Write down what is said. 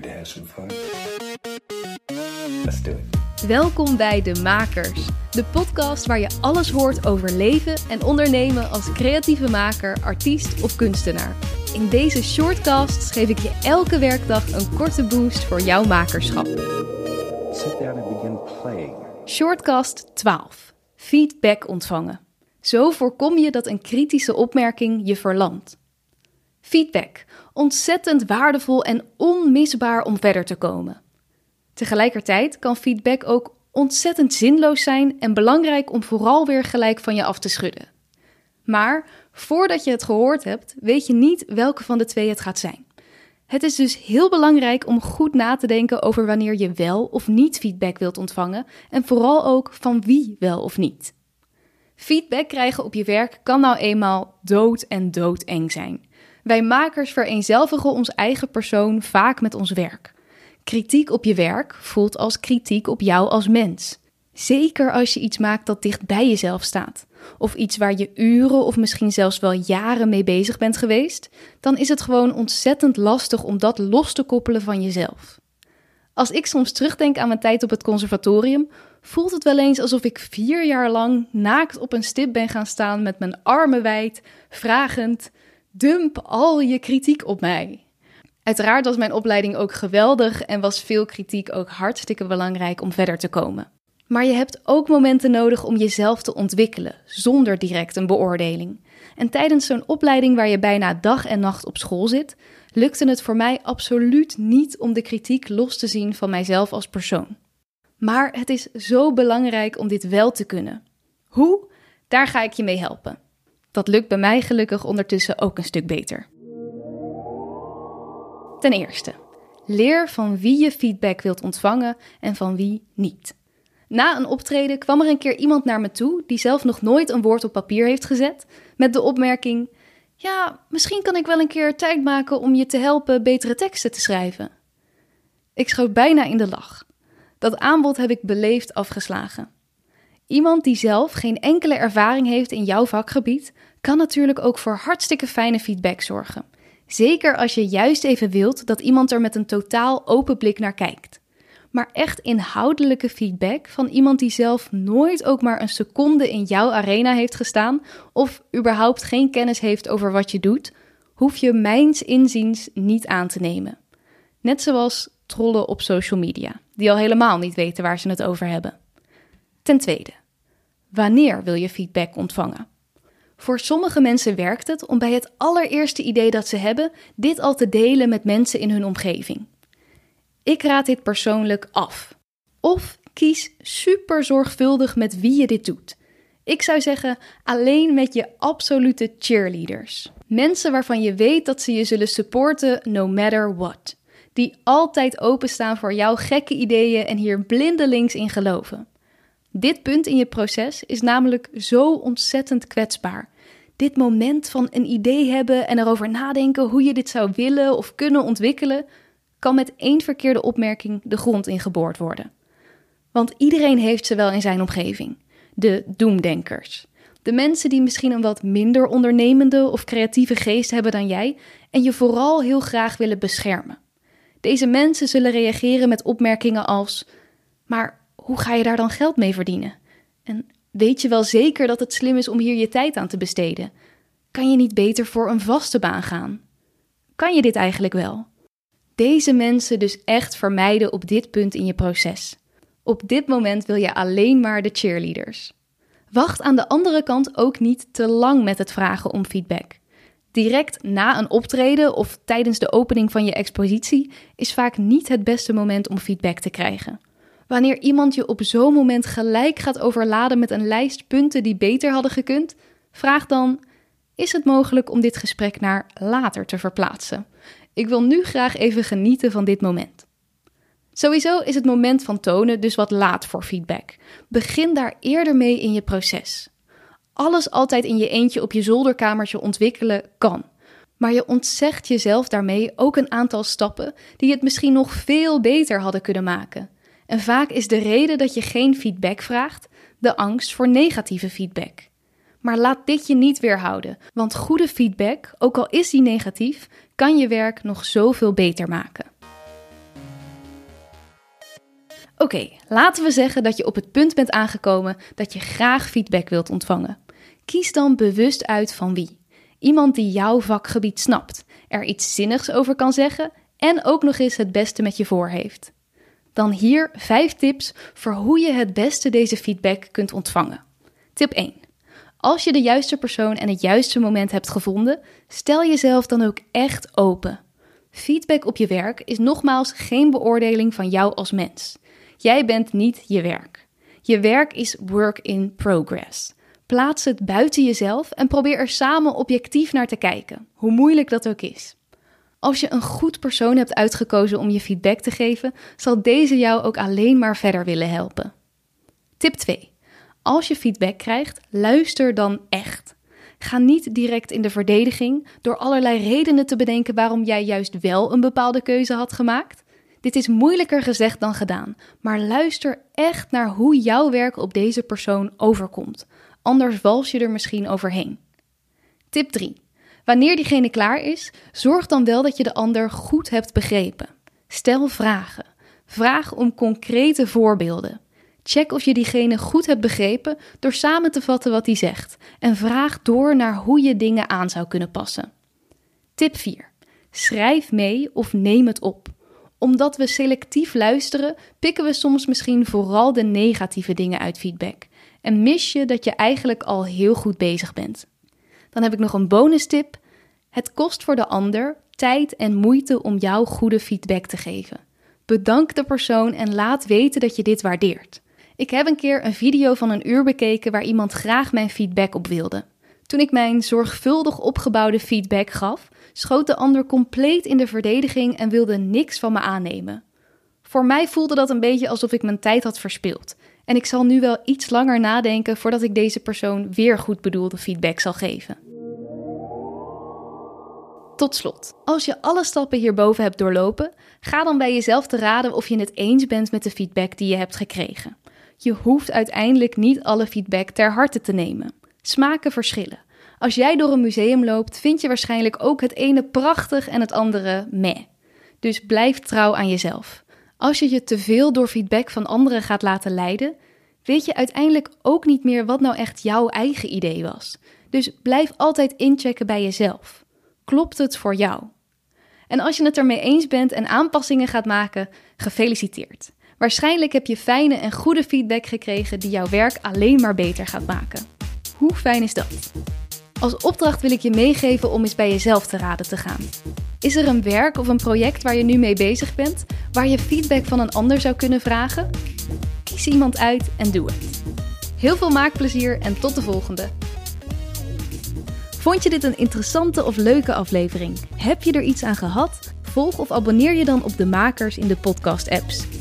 Ready to have some fun? Let's do it. Welkom bij De Makers, de podcast waar je alles hoort over leven en ondernemen als creatieve maker, artiest of kunstenaar. In deze shortcasts geef ik je elke werkdag een korte boost voor jouw makerschap. Sit down and begin playing. Shortcast 12. Feedback ontvangen. Zo voorkom je dat een kritische opmerking je verlamt. Feedback. Ontzettend waardevol en onmisbaar om verder te komen. Tegelijkertijd kan feedback ook ontzettend zinloos zijn en belangrijk om vooral weer gelijk van je af te schudden. Maar voordat je het gehoord hebt, weet je niet welke van de twee het gaat zijn. Het is dus heel belangrijk om goed na te denken over wanneer je wel of niet feedback wilt ontvangen en vooral ook van wie wel of niet. Feedback krijgen op je werk kan nou eenmaal dood en doodeng zijn. Wij makers vereenzelvigen ons eigen persoon vaak met ons werk. Kritiek op je werk voelt als kritiek op jou als mens. Zeker als je iets maakt dat dicht bij jezelf staat, of iets waar je uren of misschien zelfs wel jaren mee bezig bent geweest, dan is het gewoon ontzettend lastig om dat los te koppelen van jezelf. Als ik soms terugdenk aan mijn tijd op het conservatorium, voelt het wel eens alsof ik vier jaar lang naakt op een stip ben gaan staan met mijn armen wijd, vragend: dump al je kritiek op mij. Uiteraard was mijn opleiding ook geweldig en was veel kritiek ook hartstikke belangrijk om verder te komen. Maar je hebt ook momenten nodig om jezelf te ontwikkelen, zonder direct een beoordeling. En tijdens zo'n opleiding waar je bijna dag en nacht op school zit, lukte het voor mij absoluut niet om de kritiek los te zien van mijzelf als persoon. Maar het is zo belangrijk om dit wel te kunnen. Hoe? Daar ga ik je mee helpen. Dat lukt bij mij gelukkig ondertussen ook een stuk beter. Ten eerste, leer van wie je feedback wilt ontvangen en van wie niet. Na een optreden kwam er een keer iemand naar me toe die zelf nog nooit een woord op papier heeft gezet, met de opmerking: Ja, misschien kan ik wel een keer tijd maken om je te helpen betere teksten te schrijven. Ik schoot bijna in de lach. Dat aanbod heb ik beleefd afgeslagen. Iemand die zelf geen enkele ervaring heeft in jouw vakgebied, kan natuurlijk ook voor hartstikke fijne feedback zorgen. Zeker als je juist even wilt dat iemand er met een totaal open blik naar kijkt. Maar echt inhoudelijke feedback van iemand die zelf nooit ook maar een seconde in jouw arena heeft gestaan of überhaupt geen kennis heeft over wat je doet, hoef je mijns inziens niet aan te nemen. Net zoals trollen op social media, die al helemaal niet weten waar ze het over hebben. Ten tweede, wanneer wil je feedback ontvangen? Voor sommige mensen werkt het om bij het allereerste idee dat ze hebben, dit al te delen met mensen in hun omgeving. Ik raad dit persoonlijk af. Of kies super zorgvuldig met wie je dit doet. Ik zou zeggen, alleen met je absolute cheerleaders. Mensen waarvan je weet dat ze je zullen supporten no matter what. Die altijd openstaan voor jouw gekke ideeën en hier blindelings in geloven. Dit punt in je proces is namelijk zo ontzettend kwetsbaar. Dit moment van een idee hebben en erover nadenken hoe je dit zou willen of kunnen ontwikkelen, kan met één verkeerde opmerking de grond ingeboord worden. Want iedereen heeft ze wel in zijn omgeving. De doemdenkers. De mensen die misschien een wat minder ondernemende of creatieve geest hebben dan jij en je vooral heel graag willen beschermen. Deze mensen zullen reageren met opmerkingen als: Maar hoe ga je daar dan geld mee verdienen? En weet je wel zeker dat het slim is om hier je tijd aan te besteden? Kan je niet beter voor een vaste baan gaan? Kan je dit eigenlijk wel? Deze mensen dus echt vermijden op dit punt in je proces. Op dit moment wil je alleen maar de cheerleaders. Wacht aan de andere kant ook niet te lang met het vragen om feedback. Direct na een optreden of tijdens de opening van je expositie is vaak niet het beste moment om feedback te krijgen. Wanneer iemand je op zo'n moment gelijk gaat overladen met een lijst punten die beter hadden gekund, vraag dan: is het mogelijk om dit gesprek naar later te verplaatsen? Ik wil nu graag even genieten van dit moment. Sowieso is het moment van tonen dus wat laat voor feedback. Begin daar eerder mee in je proces. Alles altijd in je eentje op je zolderkamertje ontwikkelen kan. Maar je ontzegt jezelf daarmee ook een aantal stappen die het misschien nog veel beter hadden kunnen maken. En vaak is de reden dat je geen feedback vraagt de angst voor negatieve feedback. Maar laat dit je niet weerhouden, want goede feedback, ook al is die negatief, kan je werk nog zoveel beter maken. Oké, laten we zeggen dat je op het punt bent aangekomen dat je graag feedback wilt ontvangen. Kies dan bewust uit van wie. Iemand die jouw vakgebied snapt, er iets zinnigs over kan zeggen en ook nog eens het beste met je voor heeft. Dan hier vijf tips voor hoe je het beste deze feedback kunt ontvangen. Tip 1. Als je de juiste persoon en het juiste moment hebt gevonden, stel jezelf dan ook echt open. Feedback op je werk is nogmaals geen beoordeling van jou als mens. Jij bent niet je werk. Je werk is work in progress. Plaats het buiten jezelf en probeer er samen objectief naar te kijken, hoe moeilijk dat ook is. Als je een goed persoon hebt uitgekozen om je feedback te geven, zal deze jou ook alleen maar verder willen helpen. Tip 2. Als je feedback krijgt, luister dan echt. Ga niet direct in de verdediging door allerlei redenen te bedenken waarom jij juist wel een bepaalde keuze had gemaakt. Dit is moeilijker gezegd dan gedaan, maar luister echt naar hoe jouw werk op deze persoon overkomt. Anders wals je er misschien overheen. Tip 3. Wanneer diegene klaar is, zorg dan wel dat je de ander goed hebt begrepen. Stel vragen. Vraag om concrete voorbeelden. Check of je diegene goed hebt begrepen door samen te vatten wat hij zegt en vraag door naar hoe je dingen aan zou kunnen passen. Tip 4. Schrijf mee of neem het op. Omdat we selectief luisteren, pikken we soms misschien vooral de negatieve dingen uit feedback en mis je dat je eigenlijk al heel goed bezig bent. Dan heb ik nog een bonus tip. Het kost voor de ander tijd en moeite om jou goede feedback te geven. Bedank de persoon en laat weten dat je dit waardeert. Ik heb een keer een video van een uur bekeken waar iemand graag mijn feedback op wilde. Toen ik mijn zorgvuldig opgebouwde feedback gaf, schoot de ander compleet in de verdediging en wilde niks van me aannemen. Voor mij voelde dat een beetje alsof ik mijn tijd had verspild. En ik zal nu wel iets langer nadenken voordat ik deze persoon weer goed bedoelde feedback zal geven. Tot slot, als je alle stappen hierboven hebt doorlopen, ga dan bij jezelf te raden of je het eens bent met de feedback die je hebt gekregen. Je hoeft uiteindelijk niet alle feedback ter harte te nemen. Smaken verschillen. Als jij door een museum loopt, vind je waarschijnlijk ook het ene prachtig en het andere meh. Dus blijf trouw aan jezelf. Als je je te veel door feedback van anderen gaat laten leiden, weet je uiteindelijk ook niet meer wat nou echt jouw eigen idee was. Dus blijf altijd inchecken bij jezelf. Klopt het voor jou? En als je het ermee eens bent en aanpassingen gaat maken, gefeliciteerd. Waarschijnlijk heb je fijne en goede feedback gekregen die jouw werk alleen maar beter gaat maken. Hoe fijn is dat? Als opdracht wil ik je meegeven om eens bij jezelf te raden te gaan. Is er een werk of een project waar je nu mee bezig bent, waar je feedback van een ander zou kunnen vragen? Kies iemand uit en doe het. Heel veel maakplezier en tot de volgende. Vond je dit een interessante of leuke aflevering? Heb je er iets aan gehad? Volg of abonneer je dan op de makers in de podcast-apps.